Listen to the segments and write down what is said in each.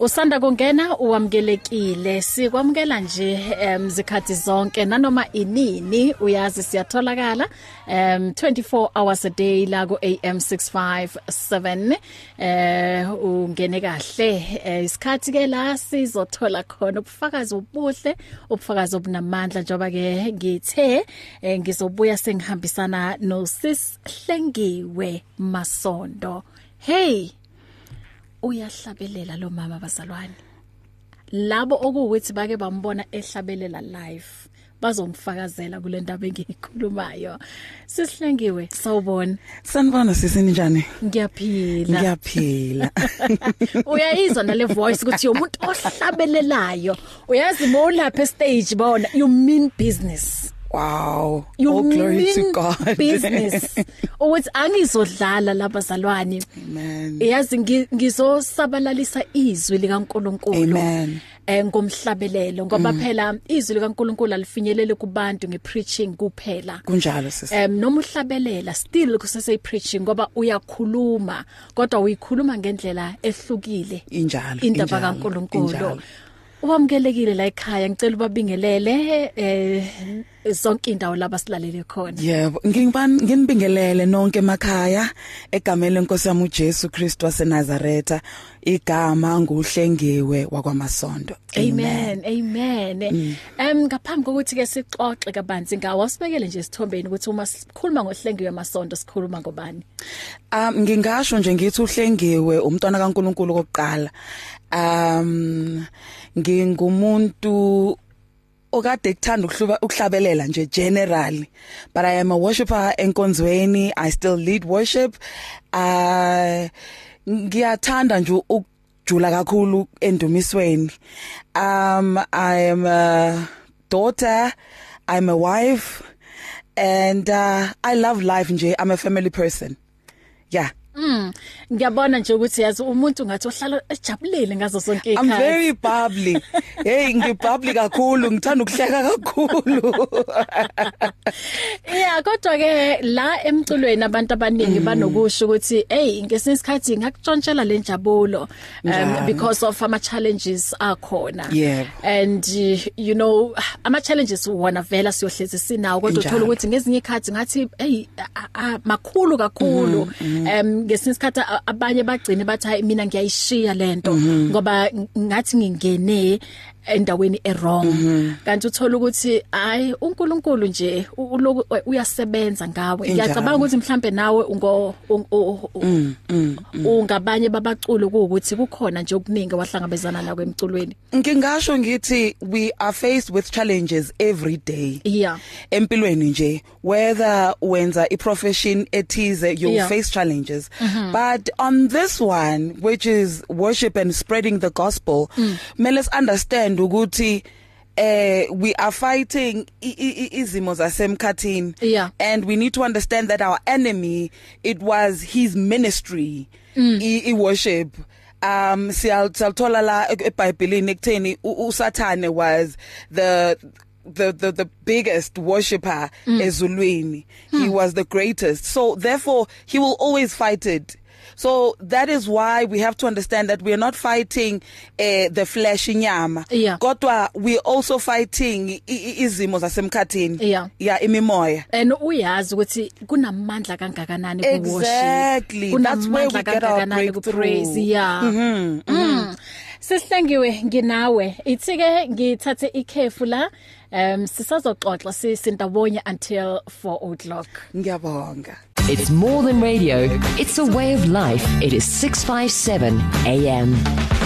Usanda kungena uwamkelekile sikwamukela nje em zikhathi zonke. Nanoma inini uyazi siyatholakala em 24 hours a day la ku AM 657 eh ungene kahle. Eh, isikhathi ke la sizothola khona ubufakazi obuhle ubufakazi obunamandla njoba ke ngithe eh, ngizobuya sengihambisana no sis Hlengiwe Masondo. Hey! Uyahlabelela lo mama bazalwane. Labo okuwukuthi bake bambona ehlabelela live bazongifakazela kule ndaba engiyikhulumayo sisihlengiwe sawubona. Sanibona sisi njani? Ngiyaphila. Ngiyaphila. Uyayizwa nale voice ukuthi umuntu ohlabelelayo. Uyazi mawulapha stage bona you mean business. Wow. You all glory to god. business? Ukuthi angizodlala labazalwane amen. Yazi ngi- ngizosabalalisa izwi likaNkuluNkulu. Amen. eh ngomhlabelelo ngoba phela izwi likaNkuluNkulu alifinyelele kubantu ngepreaching kuphela. Kunjalo sisi em noma uhlabelela still kusese preaching ngoba uyakhuluma kodwa uyikhuluma ngendlela ehlukile. Injalo indaba kaNkuluNkulu. Injalo. Wamkelekile la ekhaya ngicela ubabingelele eh zonke indawo laba silalele khona. Yebo ngingibani nginibingelele nonke emakhaya egameni lenkosi yami uJesu Kristu waseNazaretha. Igama nguhlengiwe wakwamasondo. Amen amen. Em ngaphambi kokuthi ke sixoxe kabanzi ngawo asibekele nje isithombeni ukuthi uma sikhuluma ngohlengiwe masondo sikhuluma ngobani? Um ngingasho nje ngithi uhlengiwe umntwana kaNkuluNkulu kokuqala. Um ngingumuntu okade kuthanda ukuhluba ukuhlabelela nje generally but I am a worshipper enkonzweni. I still lead worship. Uh ngiyathanda nje ukujula kakhulu endumisweni. Um I am a daughter I'm a wife and uh I love life nje. I'm a family person. Yeah. Mm. Ngiyabona nje ukuthi yazi umuntu ngathi ohlala ejabulile ngazo sonke I'm ikhaya very bubbly. Hey ngibubbly kakhulu ngithanda ukuhleka kakhulu. Yeah kodwa ke la emculweni abantu abaningi banokusho ukuthi hey ngesinye isikhathi ngakutshontshela le njabulo um, because of ama challenges akhona. Yebo. and uh, you know ama challenges wona vela siyohlezi sinawo kodwa uthola ukuthi ngezinye ikhathi ngathi hey makhulu kakhulu. Um ngesinye isikhathi a- abanye bagcine bathi hayi mina ngiyayishiya lento ngoba ng- ngathi ngingene endaweni errong kanti uthola ukuthi hayi uNkulunkulu nje u- uloku uyasebenza ngawe. Injalo. ngiyacabanga ukuthi mhlambe nawe ungo un- u- u- ungabanye babaculo ukuthi kukhona nje okuningi wahlangabezana nako emculweni. Ngingasho ngithi we are faced with challenges every day. Yeah. Empilweni nje whether wenza iprofession ethize you Yeah. face challenges. But on this one which is worship and spreading the gospel mm. let's understand ukuthi eh we are fighting izimo zasemkhathini Yeah. and we need to understand that our enemy it was his ministry mm. i, i worship um siyalithola la e- eBhayibhelini ekutheni usathane was the the the the biggest worshipper mm. ezulwini hmm. he was the greatest so therefore he will always fight it so that is why we have to understand that we are not fighting uh, the flesh inyama. Yeah. kodwa we also fighting izimo zasemkhathini. Yeah. yeah imimoya. And uyazi ukuthi kunamandla kangakanani ku worship Exactly. That's where we get our praise. Yeah. Mhm mm. sisihlengiwe nginawe. Ithi ke ngithathe ikhefu la. Um sisazoxoxa sisindawonye until 4 o'clock. Ngiyabonga. It's more than radio, it's a way of life. It is 657 AM.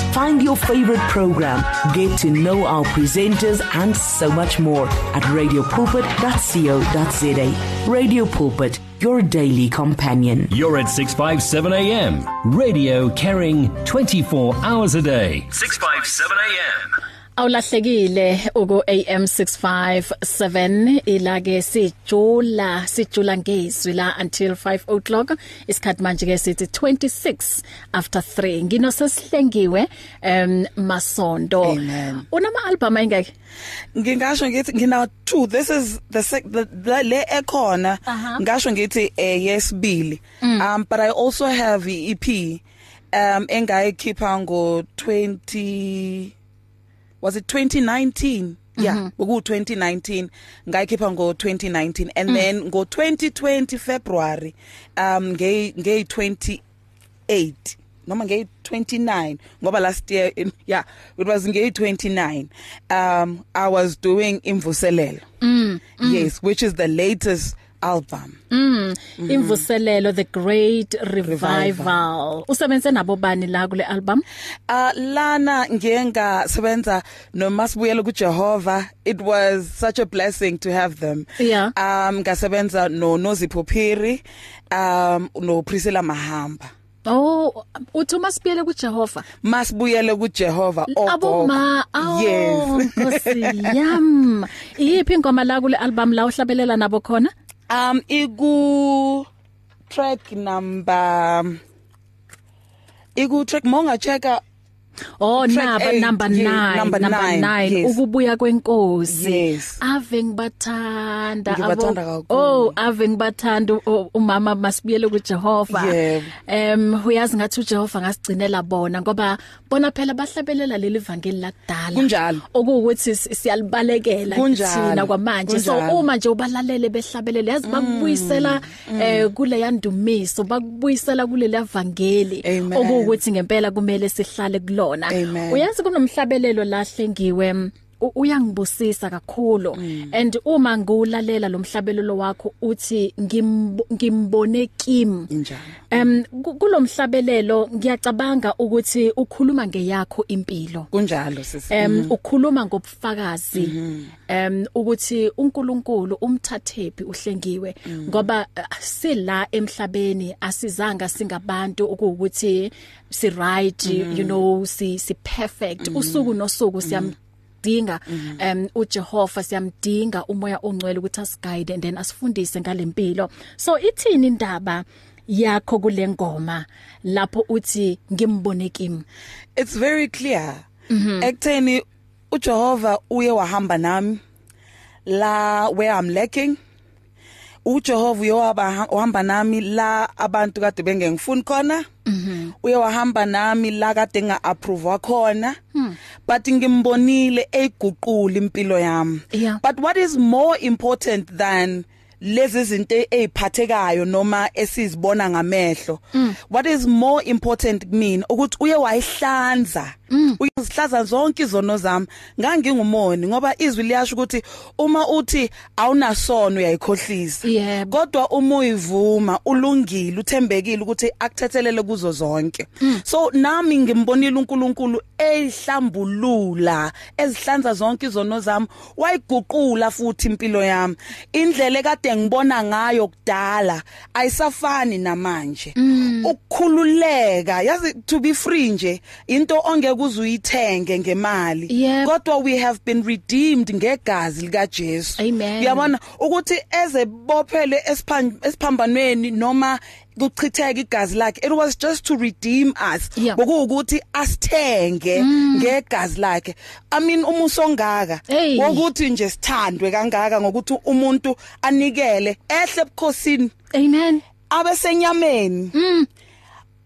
Find your favorite program, get to know our presenters, and so much more at radiopulpit.co.za. Radio Pulpit, your daily companion. You're at 657 AM. Radio carrying 24 hours a day. 657 AM. Awulahlekile uku AM 657 ilake sijula sijula ngezwi la until 5 o'clock. Isikhathi manje ke sithi 26 after 3 ngino sesihlengiwe um masondo. Amen. unama album ayingeke ngingasho ngithi ngina two. This is the, sec- the, the le ekhona Aha. ngasho ngithi eh yesibili. Um but i also have i EP um engayikhipha ngo 20 was it 2019 yeah beku 2019 ngayikhipha ngo 2019 and then ngo 2020 February um nge nge 28 noma nge 29 ngoba last year in, yeah it was nge 29 um i was doing imvuselelo. Mm, mm. yes which is the latest album. Mm. Imvuselelo the great revival. Usebenze nabo bani la kule album? Uh lana ngiyenga sebenza noMasibuyelo kuJehova. It was such a blessing to have them. Yeah. um ngasebenza no Nozipho Phiri um no Priscilla Mahamba. Oh uthi masibiyele kuJehova? Masibuyele kuJehova aboma yes. oh nkosi yam. Iyiphi ingoma la kule album la uhlabelela nabo khona? Um iku track number iku track monga checka Oh Track naba eight, number yeah, 9 number nine, 9 yes. ukubuya kwenkosi Yes. ave ngibathanda Ngibathanda abo- kakhulu. oh ave ngibathanda u- umama masibiyele kuJehova Yebo. em uyazi ngathi uJehova ngasigcinela bona ngoba bona phela bahlabelela leli vangeli lakudala Kunjalo. okuwukuthi si- siyalibalekela Kunjalo. thina kwamanje so Kunjalo. uma nje ubalalele behlabelela yazi bakubuyisela eh kule yandumiso bakubuyisela kuleli vangeli Amen. okuwukuthi ngempela kumele sihlale kulona Amen. uyazi kunomhlabelelo lahlengiwe mm, u- uyangibusisa kakhulu. And uma ngiwulalela lo mhlabelelo wakho uthi ngimbo- ngimbone kimi. Em ku- kulomhlabelelo ngiyacabanga ukuthi ukhuluma ngeyakho impilo. Kunjalo sisi. Em ukhuluma ngobufakazi. Em ukuthi uNkulunkulu umthathephi uhlengiwe. Ngoba eh, sila emhlabeni asizanga singabantu ukuwukuthi si right you know si si perfect usuku nosuku siyam dinga um uJehova siyamdinga umoya ongcwele ukuthi asiguide and then asifundise ngalempilo. So ithini indaba yakho kule ngoma lapho uthi ngimbone kimi it's very clear. Ekutheni uJehova uye wahamba nami la where i'm lacking uJehova uye waba- wahamba nami la abantu kade bengengifuni khona. Uye wahamba nami la kade nga approve khona but ngimbonile eyiguqula impilo yami. But what is more important than lezi zinto eziphathekayo noma esizibona ngamehlo? What is more important kumina ukuthi uye wayihlanza. Uyihlaza zonke izono zami. Ngangingumoni ngoba izwi liyasho ukuthi uma uthi awunasono uyayikhohlisa. Yebo. kodwa uma uyivuma ulungile uthembekile ukuthi akuthethelele kuzo zonke. So nami ngimbonile uNkulunkulu ehlambulula ezihlanza zonke izono zami wayiguqula futhi impilo yami. Indlela ekade ngibona ngayo kudala ayisafani namanje. Ukukhululeka yazi to be free nje into ongeke uzuyithenge ngemali. Yep. kodwa we have been redeemed ngegazi lika Jesu. Amen. uyabona? Ukuthi ezebophele esiphan- esiphambanweni noma kuchitheka igazi lakhe. It was just to redeem us. Yeah. ngokuthi asithenge ngegazi lakhe. I mean umuso ongaka. Hey. wokuthi nje sithandwe kangaka ngokuthi umuntu anikele ehle ebukhosini. Amen. Abesenyameni.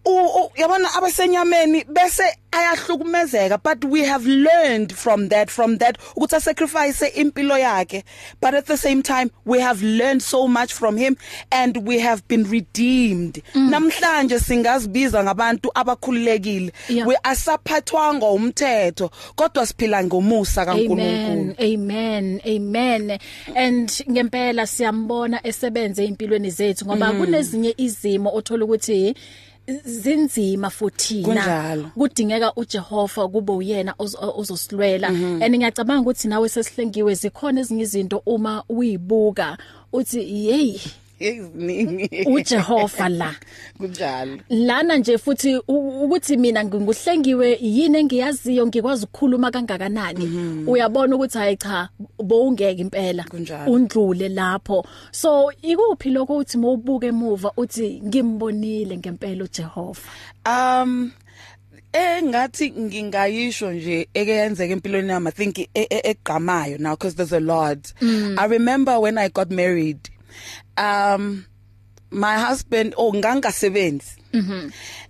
U- u- yabona abasenyameni bese ayahlukumezeka but we have learned from that from that ukuthi sacrifice impilo yakhe. But at the same time we have learned so much from him and we have been redeemed. Namhlanje singazibiza ngabantu abakhululekile. Yeah. we asaphathwanga umthetho kodwa siphila ngomusa kaNkulunkulu. Amen amen amen. And ngempela siyambona esebenze impilweni zethu ngoba kunezinye izimo othola ukuthi zinzima futhina Kunjalo. kudingeka uJehova kube uyena oz- ozosilwela. And ngiyacabanga ukuthi nawe sesihlengiwe zikhona ezinye izinto uma uyibuka uthi hey eziningi. uJehova la. Kunjalo. Lana nje futhi u- ukuthi mina nguhlengiwe yini engiyaziyo ngikwazi ukukhuluma kangakanani? Uyabona ukuthi hayi cha bowungeke impela. Kunjalo. undlule lapho. So ikuphi lokho uthi mawubuke emuva uthi ngimbonile ngempela uJehova? Um engathi ngingayisho nje ekeyenzeka empilweni yami i think e- e- egqamayo now because there's a lot. I remember when i got married um my husband oh ngangasebenzi.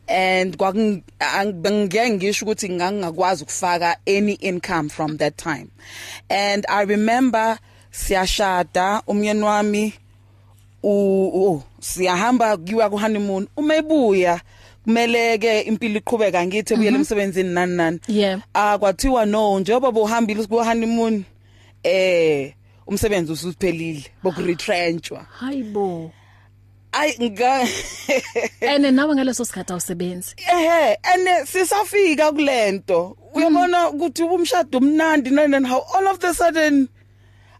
And kwangeke ngisho ukuthi ngangakwazi ukufaka any income from that time. And i remember siyashada umyeni wami u oh, siyahamba kuyiwa ku honeymoon uma ebuya kumele ke impilo iqhubeka ngithi ebuyele emsebenzini nani nani. Yeah. ah kwathiwa no njengoba bohambile ku honeymoon eh umsebenzi usuphelile boku retrenchwa hayibo ay nga ene nawe ngaleso sikhathi awusebenzi. Ehe ene sisafika kulento. Uyabona ukuthi umshado umnandi and how all of the sudden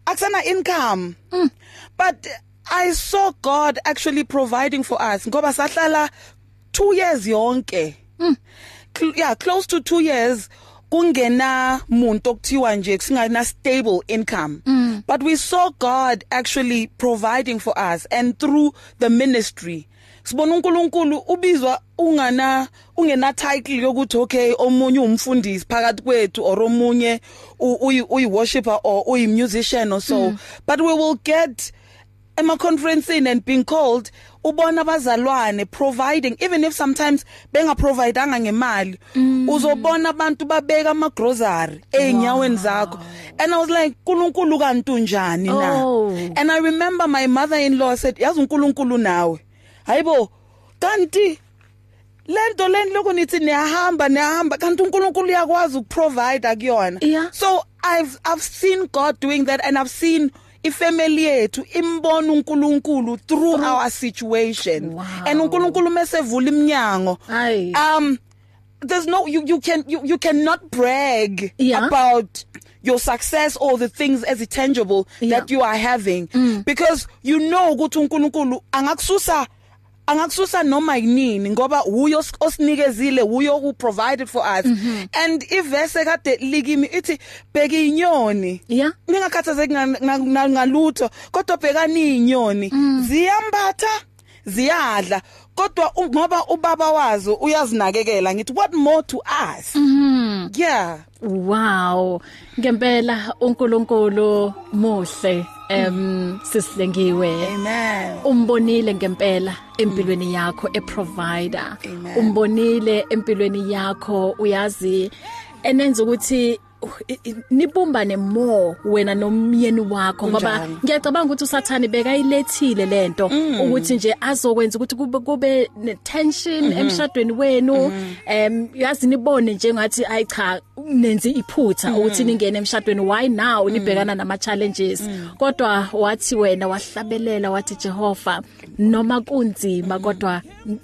akusana income. But i saw god actually providing for us ngoba sahlala 2 years yonke. Cl- yeah close to 2 years kungena muntu okuthiwa nje singana stable income. But we saw god actually providing for us and through the ministry. Sibona uNkulunkulu ubizwa ungana ungena title yokuthi okay omunye umfundisi phakathi kwethu or omunye uyi worshipper or uyi musician or so. But we will get ema conferencing and being called ubona abazalwane providing even if sometimes benga provideanga ngemali uzobona abantu babeka ama grocery einyaweni zakho. And i was like uNkulunkulu kantu njani na? Oh. and i remember my mother-in-law said yazi uNkulunkulu nawe. Hayibo kanti lento leni lokho nithi niyahamba niyahamba kanti uNkulunkulu uyakwazi ukuprovide akuyona Yeah. so i've i've seen god doing that and i've seen ifamily yethu imbona uNkulunkulu through our situation Wow. and uNkulunkulu mesevula iminyango um there's no you you can you, you cannot brag Yeah. about your success or the things as tangible Yeah. that you are having mm. because you know ukuthi uNkulunkulu angakususa angakususa noma yinini ngoba uyo osinikezile uyo who provided for us mm -hmm. and ivese kade likimi ithi bheka inyoni Yeah. ningakhathazeki nga- nga- nga- ngalutho kodwa bhekani inyoni ziyambatha ziyadla kodwa ngoba ubaba wazo uyazinakekela ngithi what more to us? Mhm yeah. Wow. Ngempela uNkulunkulu muhle em sislengiwe amen. Umbonile ngempela empilweni yakho eprovider. Umbonile empilweni yakho uyazi enenza ukuthi nibumbane more wena nomyeni wakho ngoba Kunjalo. ngiyacabanga ukuthi usathani bekayilethile lento ukuthi nje azokwenza ukuthi kube kube ne tension emshadweni wenu. Em yazi nibone nje ngathi ayi cha nenzi iphutha ukuthi ningene emshadweni. Why now? Nibhekana nama challenges kodwa wathi wena wahlabelela wathi Jehova noma kunzima kodwa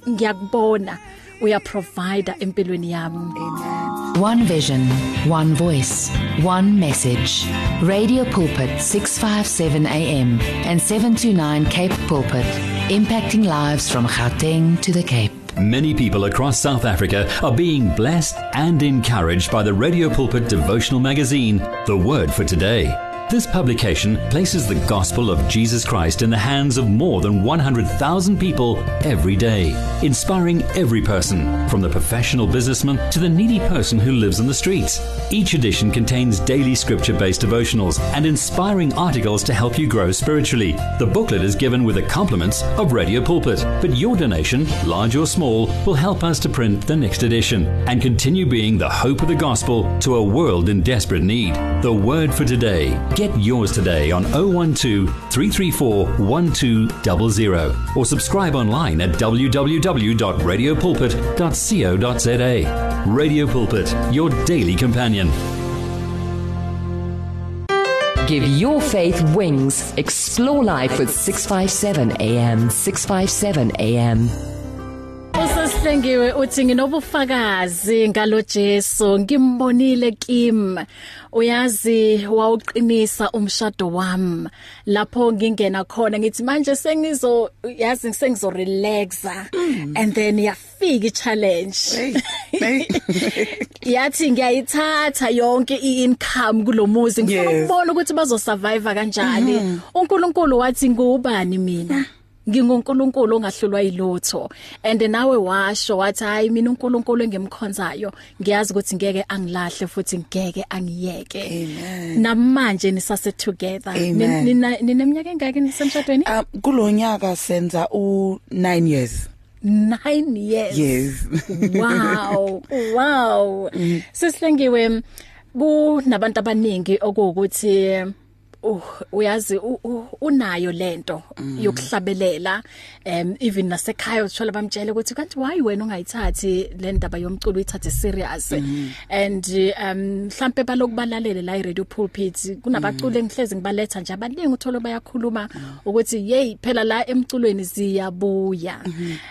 ngiyakubona. Uya provider empilweni yami One vision, one voice, one message. Radio Pulpit 657 AM and 729 Cape Pulpit, impacting lives from Gauteng to the Cape. Many people across South Africa are being blessed and encouraged by the Radio Pulpit devotional magazine, The Word for Today. This publication places the gospel of Jesus Christ in the hands of more than 100,000 people every day, inspiring every person, from the professional businessman to the needy person who lives in the streets. Each edition contains daily scripture based devotionals and inspiring articles to help you grow spiritually. The booklet is given with the compliments of Radio Pulpit, but your donation, large or small, will help us to print the next edition and continue being the hope of the gospel to a world in desperate need. The Word for Today. Get yours today on 012 334 1200 or subscribe online at www.radiopulpit.co.za. Radio Pulpit, your daily companion. Give your faith wings. Explore life with 657 AM. 657 AM. Usas Sihlengiwe uthi nginobufakazi ngalo Jesu ngimbonile Kim. Uyazi wawuqinisa umshado wami. Lapho ngingena khona ngithi manje sengizo yazi sengizo relaxa mm. and then yafika i challenge hey. Yathi ngiyayithatha yonke i-income kulomuzi ngifuna Yes. ukubona ukuthi bazo survive kanjani uNkulunkulu wathi ngubani mina? Ngingunkulunkulu ongahlulwa yilutho. And nawe washo wathi hayi mina uNkulunkulu engimkhonzayo ngiyazi ukuthi ngeke angilahle futhi ngeke angiyeke. Amen. namanje nisase together. Amen. nina nineminyaka engaki nisemshadweni? Um kulonyaka senza u 9 years. 9 years? Yes. Wow. Wow. Sesihlengiwe kunabantu abaningi okuwukuthi uh, uyazi unayo lento yokuhlabelela um even nasekhaya uthola bamtshela ukuthi kanti why wena ungayithathi le ndaba yomculo uyithathe serious? And um mhlambe balokubalalele la i-radio pulpit kunabaculi engihlezi ngibaletha nje abaningi uthola bayakhuluma ukuthi hey phela la emculweni ziyabuya.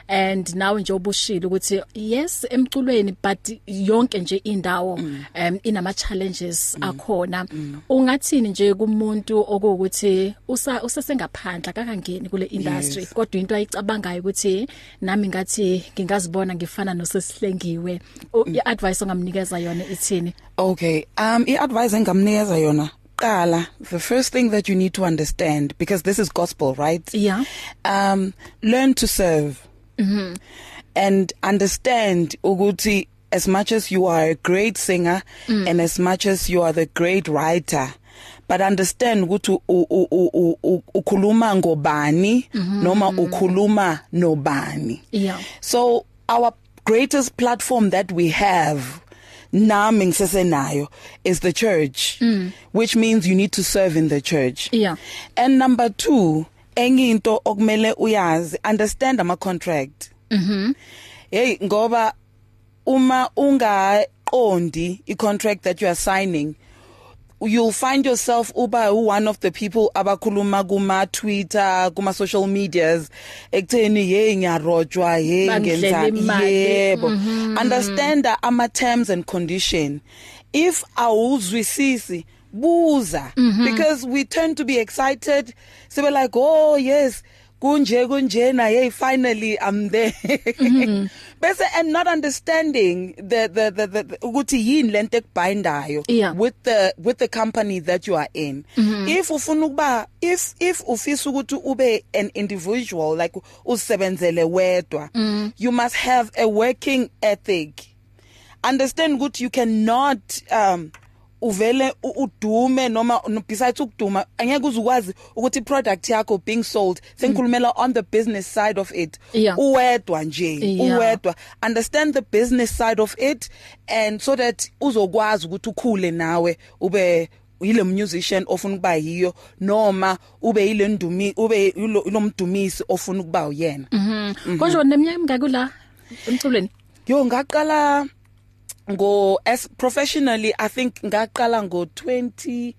And nawe nje obushilo ukuthi yes emculweni but yonke nje indawo um inama challenges akhona. Ungathini nje kumuntu okuwukuthi usa usesengaphandla kakangeni kule industry Yes. kodwa into ayicabangayo ukuthi nami ngathi ngingazibona ngifana nosesihlengiwe U- i-advice ongamnikeza yona ithini Okay, um iadvice engamnikeza yona qala the first thing that you need to understand because this is gospel, right? Yeah. Um learn to serve. Mhm. And understand ukuthi as much as you are a great singer mm. and as much as you are the great writer but understand ukuthi u- u- u- u- u- ukhuluma ngobani noma ukhuluma nobani Yeah. So our greatest platform that we have nami ngisesenayo is the church mm. which means you need to serve in the church. Yeah. And number 2 enye into okumele uyazi understand ama contract. Mhm. Hey ngoba uma ungaqondi i contract that you are signing you'll find yourself uba one of the people abakhuluma kuma Twitter kuma social medias. Ekutheni hey ngiyarojwa hey Bangidlela ngenza imali. yebo. Understand the ama terms and condition. If awuzwisisi buza. Because we tend to be excited. So we're like oh yes kunje kunjena hey finally i'm there bese and not understanding the the the, the ukuthi yini lento ekubindayo Yeah. with the with the company that you are in mm -hmm. if ufuna ukuba if if ufisa ukuthi ube an individual like usebenzele wedwa mm. you must have a working ethic understand ukuthi you cannot um uvele udume noma no- besides ukuduma angeke uzukwazi ukuthi product yakho being sold sengikhulumela on the business side of it. Yeah. uwedwa nje Yeah. uwedwa. Understand the business side of it and so that uzokwazi ukuthi ukhule nawe ube yile musician ofuna ukuba yiyo noma ube yile ndumi ube yilo yilo mdumisi ofuna ukuba uyena. Konje neminyaka emingaki la? Emculweni. Yo ngaqala ngo as professionally i think ngaqala ngo 20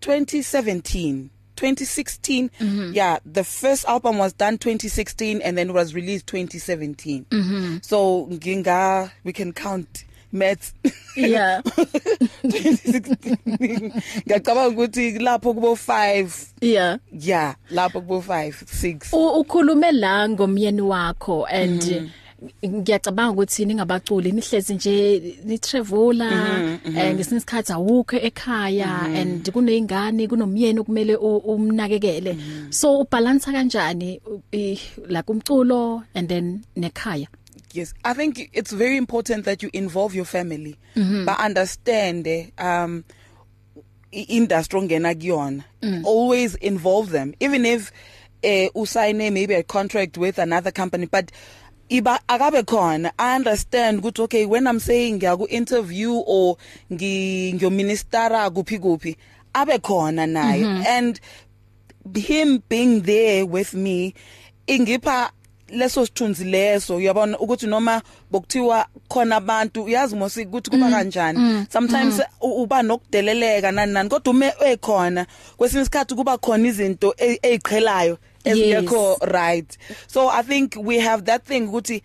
2017 2016 mm -hmm. yeah the first album was done 2016 and then it was released 2017 mm -hmm. so nginga we can count maths. Yeah. 2016 ngacabanga ukuthi lapho kubo 5 yeah. Yeah lapho kubo 5 6 U- ukhulume la ngomyeni wakho and ngiyacabanga ukuthi ningabaculi nihlezi nje ni traveler eh ngesinye isikhathi awukho ekhaya and kunezingane kunomyeni okumele u- umnakekele. So ubalance kanjani u- i- la kumculo and then nekhaya? Yes, I think it's very important that you involve your family, mm -hmm. but understand eh, um i- industry ongena kuyona. Always involve them, even if uh, usign maybe a contract with another company, but iba akabe khona. I understand ukuthi okay when i'm saying ngiya ku interview or ngi ngiyoministera kuphi kuphi abe khona naye. And him being there with me ingipha leso sithunzi leso uyabona? Ukuthi noma bokuthiwa khona abantu uyazi mosi ukuthi kuba kanjani? sometimes u- uba nokudeleleka nani nani? Kodwa ume ekhona kwesinye isikhathi kuba khona izinto e- ezingekho right? So i think we have that thing ukuthi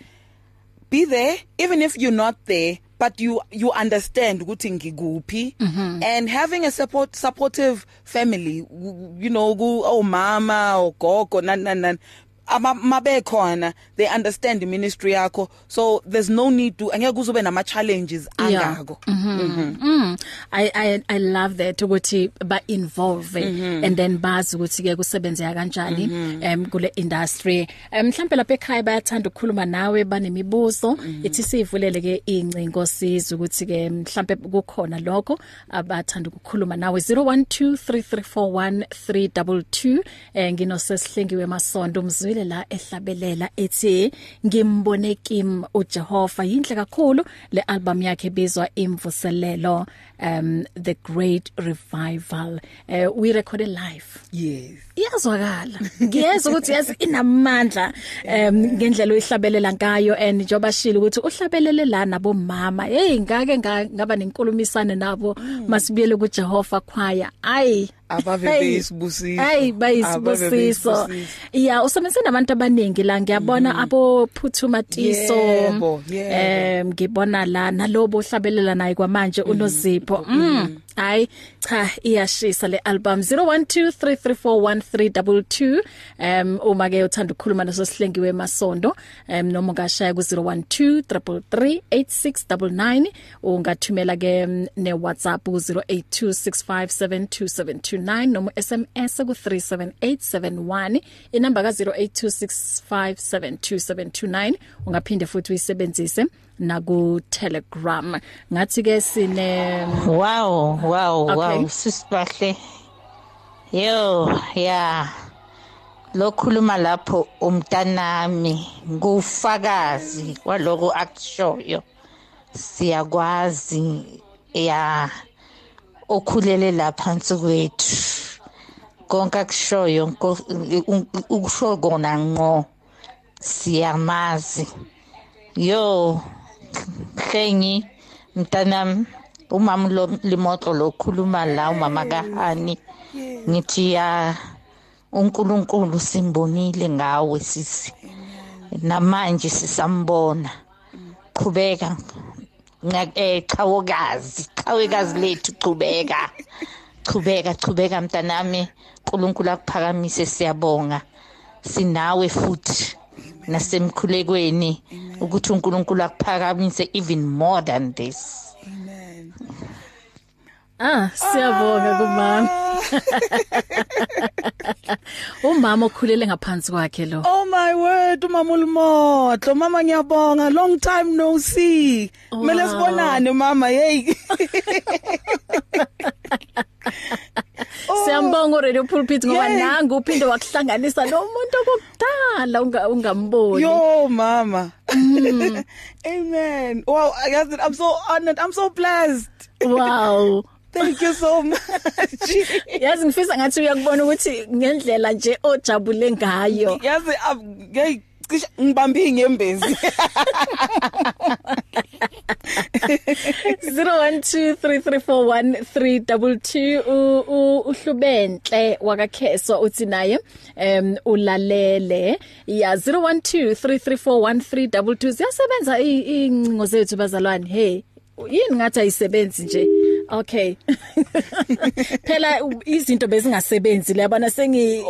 be there even if you're not there but you you understand ukuthi ngikuphi. And having a support supportive family you know ku omama ogogo nan nan. Nan ama mabe khona they understand the ministry yakho. So there's no need to angeke uzube nama challenges angako. Mm. I I I love that ukuthi ba involve and then bazi ukuthi ke kusebenzeka kanjani em kule industry. Mhlambe lapha ekhaya bayathanda ukukhuluma nawe banemibuzo. Ithi sivulele ke incingo sizwe ukuthi ke mhlambe kukhona lokho abathanda ukukhuluma nawe. 0123341322 eh nginosesihlengiwe masondo umzwile la ehlabelela ethi ngimbone Kim uJehova yinhle kakhulu le album yakhe bizwa imvuselelo. Um the great revival. Uh, we recorded live. Yes. Iyazwakala. Ngiyeza ukuthi yazi inamandla um ngendlela oyihlabelela ngayo and njoba shilo ukuthi uhlabelele la nabo mama hey ngake nga- ngaba nenkulumisane nabo masibiyele kuJehova choir. Ay. Abave hey, beyisibusiso. Abave bayisibusiso yeah usebenze nabantu abaningi la. Ngiyabona abo Phuthuma Tiso Yebo, yebo. em ngibona la nalobo hlabelela naye kwamanje unozipho mm hayi cha iyashisa le album. 0123341322 em uma ke uthanda ukukhuluma naso sihlengiwe masondo em noma ungashaya ku 0123338699 ungathumela ke mm, ne WhatsApp ku 0826572729 noma SMS ku 37871 inamba ka 0826572729 ungaphinde futhi uyisebenzise naku Telegram ngathi ke sine Wow, wow, Okay. wow, sisibahle. Yo, yeah. Lokhuluma lapho umntanami ngufakazi kwaloko akushoyo. Siyakwazi ya okhulele lapha phansi kwethu. Konke akushoyo ukusho kona ngqo. Siyamazi. Yo, Hlengi mntanami umama lo limoto lokhuluma la umama kaHani ngithi ya uNkulunkulu simbonile ngawe sisi. Namanje sisambona. Qhubeka Nga- eh chawokazi lethu qhubeka. Qhubeka qhubeka mntanami. uNkulunkulu akuphakamise siyabonga. Sinawe futhi nasemkhulekweni ukuthi uNkulunkulu akuphakamise even more than this. Ah siyabonga kumama. Umama okhulele ngaphansi kwakhe lo. Oh my word umama ulimotlo mama ngiyabonga. Long time no see. Kumele Wow. sibonane mama hey. Siyambonga radio pulpit ngoba Yay. nanga uphinde wakuhlanganisa lo muntu okudala unga ungamboni yo mama. Amen. Wow I guess I'm so honored. I'm so blessed. Wow. Thank you so much. Yazi ngifisa ngathi uyakubona ukuthi ngendlela nje ojabule ngayo. Yazi am- hey cishe ngibambe inyembezi 0123341322 uhlubenhle wakakheso uthi naye em ulalele. Ya 0123341322 ziyasebenza i- incingo zethu bazalwane hey. Yini ngathi ayisebenzi nje? Okay. Phela u- izinto bezingasebenzi labana sengi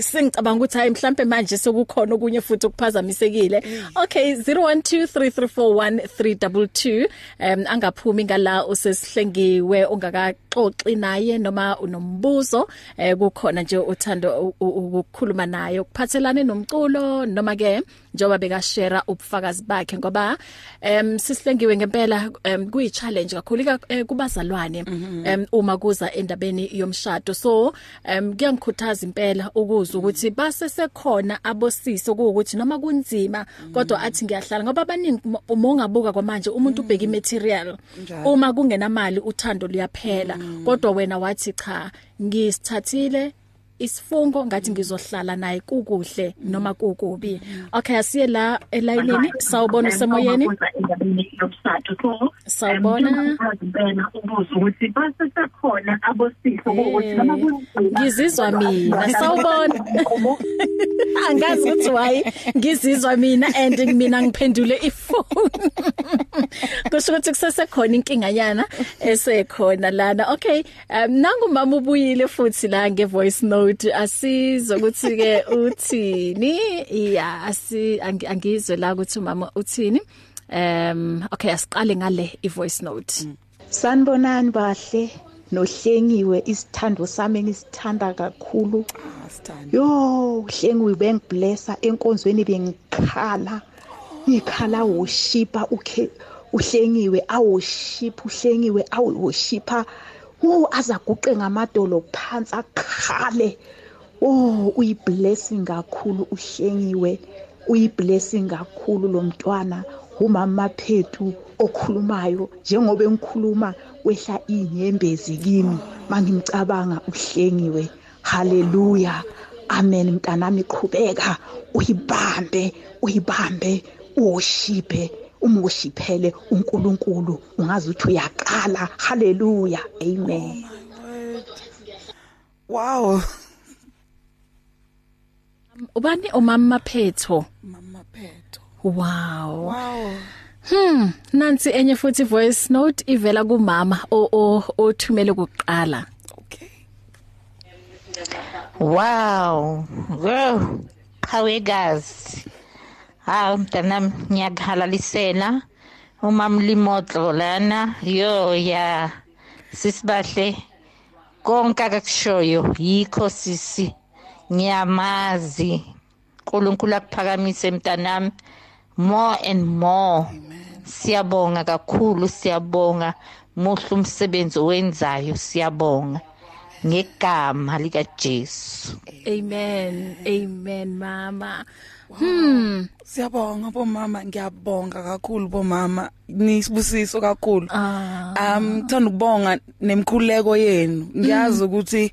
sengicabanga ukuthi hayi mhlambe manje sokukhona okunye futhi okuphazamisekile. Okay 0123341322 um angaphumi ngala usesihlengiwe ungakaxoxi naye noma unombuzo eh kukhona nje uthando u- u- ukukhuluma naye. Ukuphathelane nomculo noma ke njoba bekashare ubufakazi bakhe ngoba em sisihlengiwe ngempela em kuyi challenge kakhulu ka- eh, kubazalwane em uma kuza endabeni yomshado. So em kuyangikhuthaza impela ukuzwa ukuthi base sekhona abosisi ukuthi noma kunzima kodwa athi ngiyahlala ngoba abaningi uma ungabuka kwamanje umuntu ubheka imaterial. Uma kungenamali uthando luyaphela. Kodwa wena wathi cha ngisithathile isifungo ngathi ngizohlala naye kukuhle noma kukubi. Okay asiye la elayinini sawubona semoyeni Sawubona. Impela ubuzo ukuthi basesekhona abosifo ukuthi noma ngizizwa mina sawubona. Angazi ukuthi why ngizizwa mina and mina ngiphendule ifone kusho ukuthi kusesekhona inkinganyana esekhona lana. Okay um nangu mama ubuyile futhi la nge voice note. Asizwe ukuthi ke uthini? Yeah asi angizwe la ukuthi mama uthini. Um okay asiqale ngale i voice note. Mm. sanibonani bahle nohlengiwe isithando sami ngisithanda kakhulu. Yo hlengiwe bengiblessa enkonzweni bengikhala. Ngikhala worshipa ukhe uhlengiwe aworshipa uhlengiwe aworshipa wo azaguqe ngamadolo phansi akhale. Oh uyiblessing kakhulu uhlengiwe uyiblessing kakhulu lo mntwana umama phethu okhulumayo njengoba engikhuluma wehla inyembezi kimi. Mangimcabanga uhlengiwe haleluya. Amen mntanami qhubeka. Uyibambe uyibambe uwoshiphe umwoshiphele uNkulunkulu ungazi ukuthi uyaqala. Haleluya. Amen. Wow. Ubani? Umama phetho mama phetho wow. Wow. Hmm, nansi enye futhi voice note ivela kumama o othumele kuqala. okay. Wow. Wow. Qhawekazi. Ha mntanami ngiyakhalalisela uma mlimotlo lana yo ya sisibahle konke akakushoyo yikho sisi. Ngiyamazi uNkulunkulu akuphakamise mntanami. More and more. Siyabonga kakhulu siyabonga. Muhle umsebenzi owenzayo siyabonga. Ngegama lika Jesu Amen. Amen mama. Hmm. Siyabonga bomama ngiyabonga kakhulu bomama nisibusiso kakhulu. Um ngithanda ukubonga nemkhuleko yenu. Ngiyazi ukuthi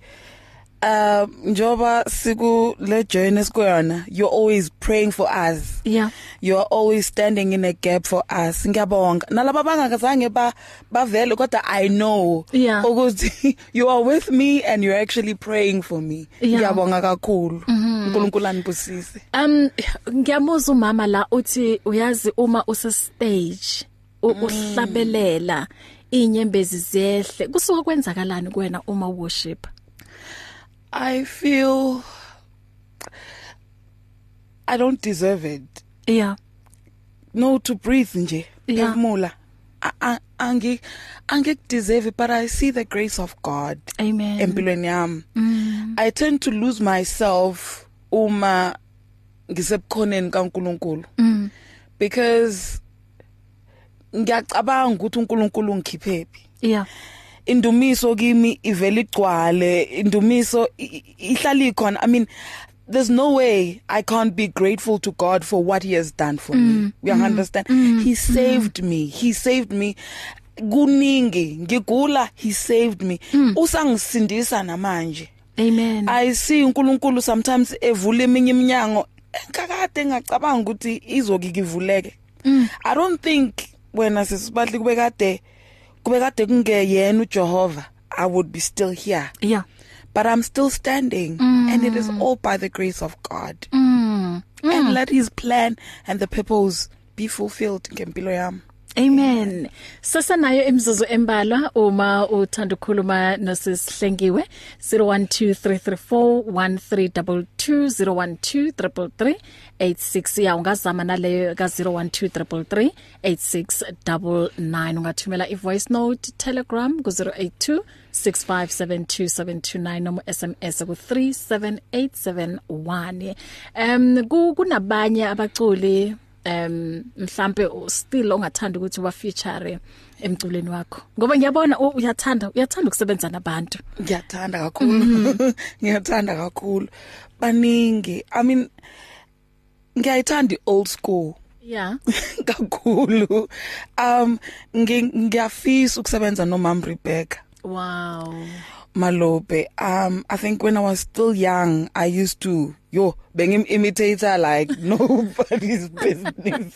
uh njoba siku le journey sikuyona you're always praying for us. Yeah. You're always standing in a gap for us. Ngiyabonga. Nalaba bangakazange ba bavele kodwa I know Yeah. ukuthi you are with me and you're actually praying for me. Yeah. Ngiyabonga kakhulu. uNkulunkulu anibusise. Um ngiyamuza umama la uthi uyazi uma use stage uhlabelela inyembezi ziyehle kusuka kwenzakalani kuwena uma worship I feel I don't deserve it. yeah No to breathe nje. Yeah. Phefumula. A- a- Angi angi deserve it but I see the grace of God amen empilweni yami. mm. I tend to lose myself uma ngisebukhoneni kaNkuluNkulu Mm. because ngiyacabanga ukuthi uNkulunkulu ungikhiphephi. yeah indumiso kimi ivela igcwale indumiso i- i- ihlala ikhona. I mean there's no way i can't be grateful to god for what he has done for mm, me you mm, understand? mm, he saved mm. me. He saved me. Kuningi. Ngigula he saved me. Mm. usangisindisa namanje. Amen. I see uNkulunkulu sometimes evula eminye iminyango enkakade engacabanga ukuthi izokikivuleke Mm. i don't think wena sisibadli kube kade kube kade kungeyena uJehova i would be still here yeah but i'm still standing mm. and it is all by the grace of god mm. mm. and let his plan and the purpose be fulfilled ngempilo yami Amen. Sasanayo imzuzu embalwa uma uthanda ukukhuluma nosihlengiwe 0123341322 ya ungazama naleyo ka 0123338699 ungathumela ivoice note Telegram ku 082 6572729 noma SMS ku 37871 um ku- kunabanye abaculi um mhlambe still ongathanda ukuthi wa feature emculweni wakho. Ngoba ngiyabona u- uyathanda uyathanda ukusebenza nabantu. Ngiyathanda kakhulu. Ngiyathanda kakhulu. Baningi i mean ngiyayithanda old school. Yeah kakhulu. Um ngi- ngiyafisa ukusebenza no Mam Rebecca. Wow. Malope um I think when I was still young I used to yo bengim imitator like nobody's business.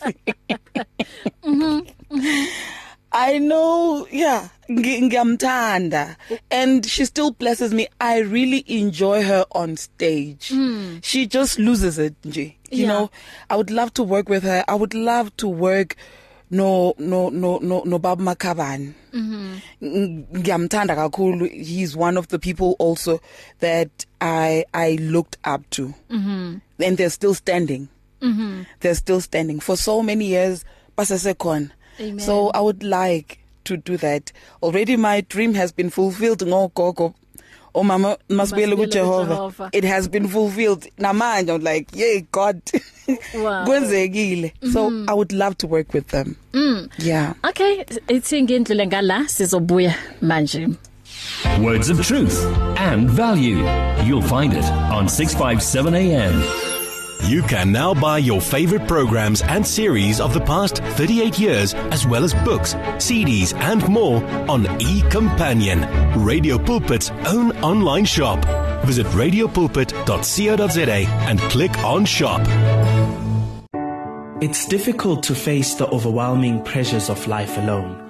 Mhm I know yeah ngiyamthanda. And she still blesses me. I really enjoy her on stage. Mm. she just loses it nje. You yeah. know I would love to work with her. I would love to work no no no no no Baba Makabane mhm ngiyamthanda kakhulu. He's one of the people also that I I looked up to. Mhm and they're still standing. Mhm they're still standing. For so many years basesekhona. So I would like to do that. Already my dream has been fulfilled. Ngogogo oh mama masibuyele ku Jehova it has been fulfilled. Namanje I'm like yay god. Kwenzekile. Wow. so mm -hmm. i would love to work with them. Mm. yeah. Okay ithi ngindlule ngala sizobuya manje. Words of truth and value you'll find it on 657 am You can now buy your favorite programs and series of the past 38 years, as well as books, CDs, and more on eCompanion, Radio Pulpit's own online shop. Visit radiopulpit.co.za and click on shop. It's difficult to face the overwhelming pressures of life alone.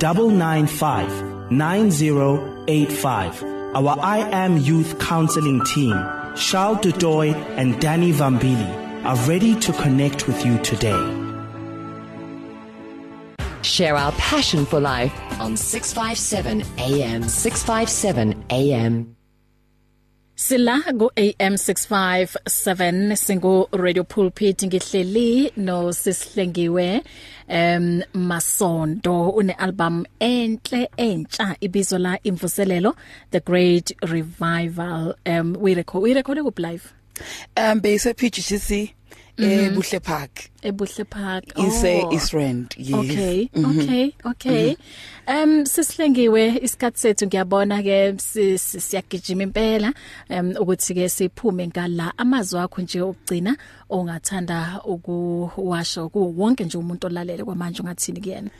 995 9085 Our I Am Youth Counseling team, Charles Dudoy and Danny Vambili, are ready to connect with you today. Share our passion for life on 657 AM. 657 AM. Sila go AM 657 singo radio pulpit ngihleli no sisihlengiwe em Masondo. Une album enhle entsha ibizo la imvuselelo The Great Revival. Um we record we record ku live? Um base PGCC ebuhle park. Ebuhle park. Ise oh. Israel yes. Okay mm -hmm. okay okay. Mm -hmm. um sisihlengiwe isikhatsi sethu. Ngiyabona ke siyagijima impela um ukuthi ke siphume ngala amazwi akho nje okugcina ongathanda ukuwasha ku wonke nje umuntu olalele kwamanje ungathini kuyena?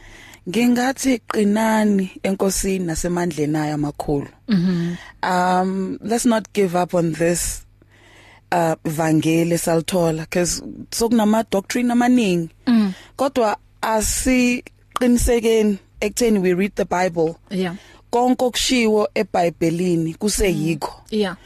Ngingathi qinani enkosini nasemandleni ayo amakhulu. Mhm um let's not give up on this uh vangeli salithola because sokunama doctrine amaningi. Mm. kodwa asiqinisekeni ekutheni we read the bible. Yeah. Konke okushiwo eBhayibhelini kuseyikho. Yeah.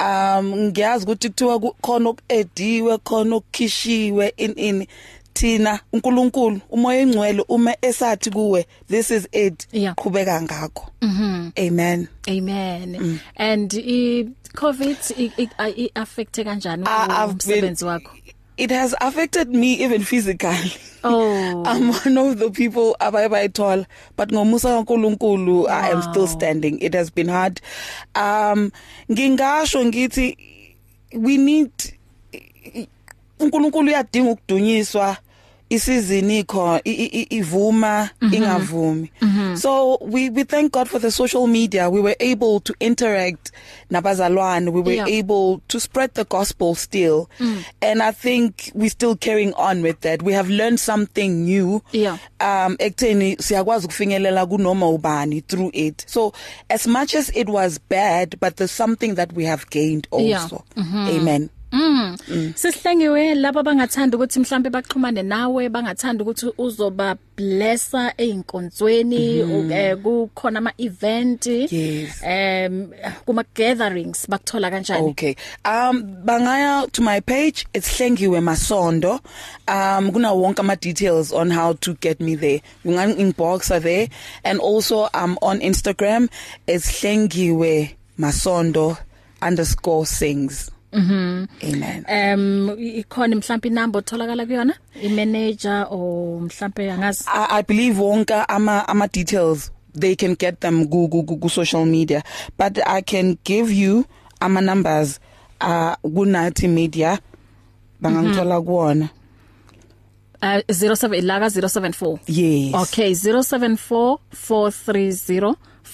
Um ngiyazi ukuthi kuthiwa khona okuediwe khona okukhishiwe in in thina uNkulunkulu umoya engcwele uma esathi kuwe this is it qhubeka ngakho. Mhm amen. Amen. Mm. and i covid i affect kanjani umsebenzi wakho? It has affected me even physically. Oh. I'm one of the people abayayithola but ngomusa kaNkuluNkulu wow. i am still standing. It has been hard. Um ngingasho ngithi we need uNkulunkulu uyadinga ukudunyiswa. Isizini ikho ivuma mhm. ingavumi mhm. so we we thank God for the social media we were able to interact nabazalwane we were yeah. able to spread the gospel still mm. and i think we still carrying on with that we have learned something new yeah. um ekutheni siyakwazi ukufinyelela kunoma ubani through it so as much as it was bad but there's something that we have gained also yeah. mm -hmm. amen Mm. mm. Sihlengiwe laba bangathanda ukuthi mhlambe baxhumane nawe bangathanda ukuthi uzoba blessa einkonzweni mm -hmm. kukhona ama event yes. um kuma gatherings bakuthola kanjani Okay um bangaya to my page it's Hlengiwe Masondo um kuna wonke ama details on how to get me there ungan inbox there and also I'm on Instagram it's Hlengiwe Masondo underscore sings Mhm. Amen. Um ikhona mhlawumbe inamba otholakala kuyona? I manager or mhlawumbe angazi? I, I believe wonke ama ama details they can get them go go social media. But i can give you ama numbers uh kunathi media bangangithola kuona uh 07 ilaka 074 yes. Okay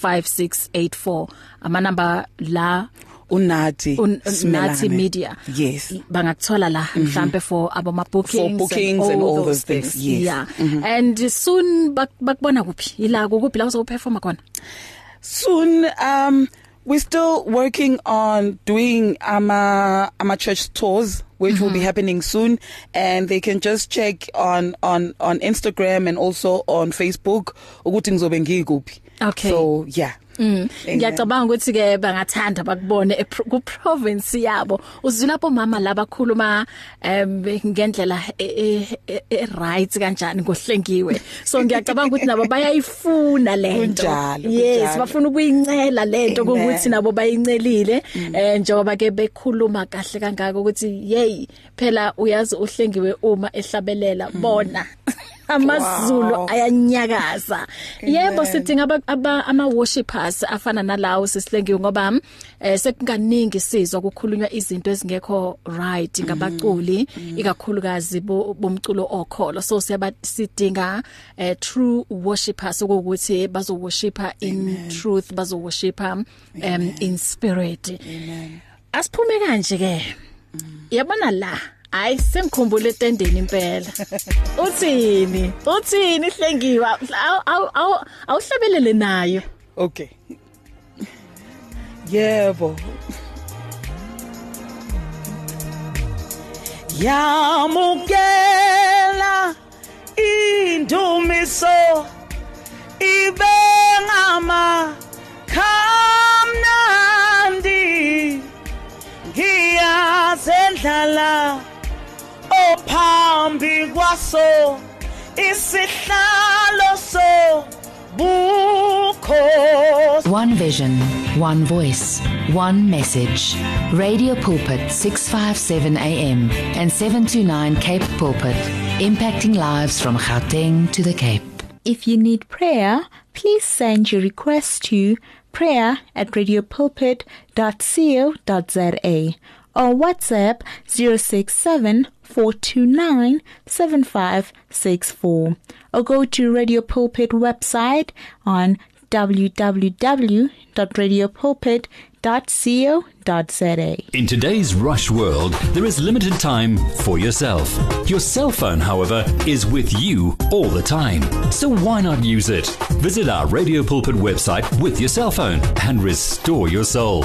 0744305684 amanamba la unathi Un, Nathi Media. Yes. Bangakuthola la mhlambe for abama bookings For bookings and all those things, yes. yeah. And soon bak- bakubona kuphi? Ila kuphi la uzoperforma khona? Soon um we're still working on doing ama ama church tours which mm -hmm. will be happening soon. And they can just check on on on Instagram and also on Facebook ukuthi ngizobe ngikuphi. Okay. so yeah. Mm. Ngiyacabanga ukuthi ke bangathanda bakubone e- ku province yabo. Uzwila lapho mama labakhuluma em ngendlela e- e- e- right kanjani ngohlengiwe. So ngiyacabanga ukuthi nabo bayayifuna lento. Kunjalo, Yes, kunjalo. bafuna ukuyincela lento Amen. ukuthi nabo bayincelile eh njengoba ke bekhuluma kahle kangaka ukuthi hey phela uyazi uhlengiwe uma ehlabelela bona. Amazulu Wow. ayanyakaza. Yebo sidinga aba- aba ama worshipers afana nalawo sisihlengiwe ngoba eh sekukaningi sizwa ukukhulunywa izinto ezingekho right ngabaculi ikakhulukazi bo- bomculo okholo. So siyaba sidinga eh true worshipers ukuthi bazo worshipa in truth bazo worshipa um in spirit. Amen. Asiphume kanje ke yabona la? Hayi sengikhumbule etendeni impela. Uthini? Uthini hlengiwa Awu- awu- awu- awuhlabelele nayo. Okay. Yebo. Yamukela indumiso ibengama kamnandi ngiyazendlala ophambi kwaso isihlalo so bukhosi One vision, one voice, one message. Radio Pulpit 657 AM and 729 Cape Pulpit, impacting lives from Gauteng to the Cape. If you need prayer, please send your request to prayer at radiopulpit.co.za or WhatsApp 067 429 7564 or go to Radio Pulpit website on www.radiopulpit.co.za. In today's rush world, there is limited time for yourself. Your cell phone, however, is with you all the time. So why not use it? Visit our Radio Pulpit website with your cell phone and restore your soul.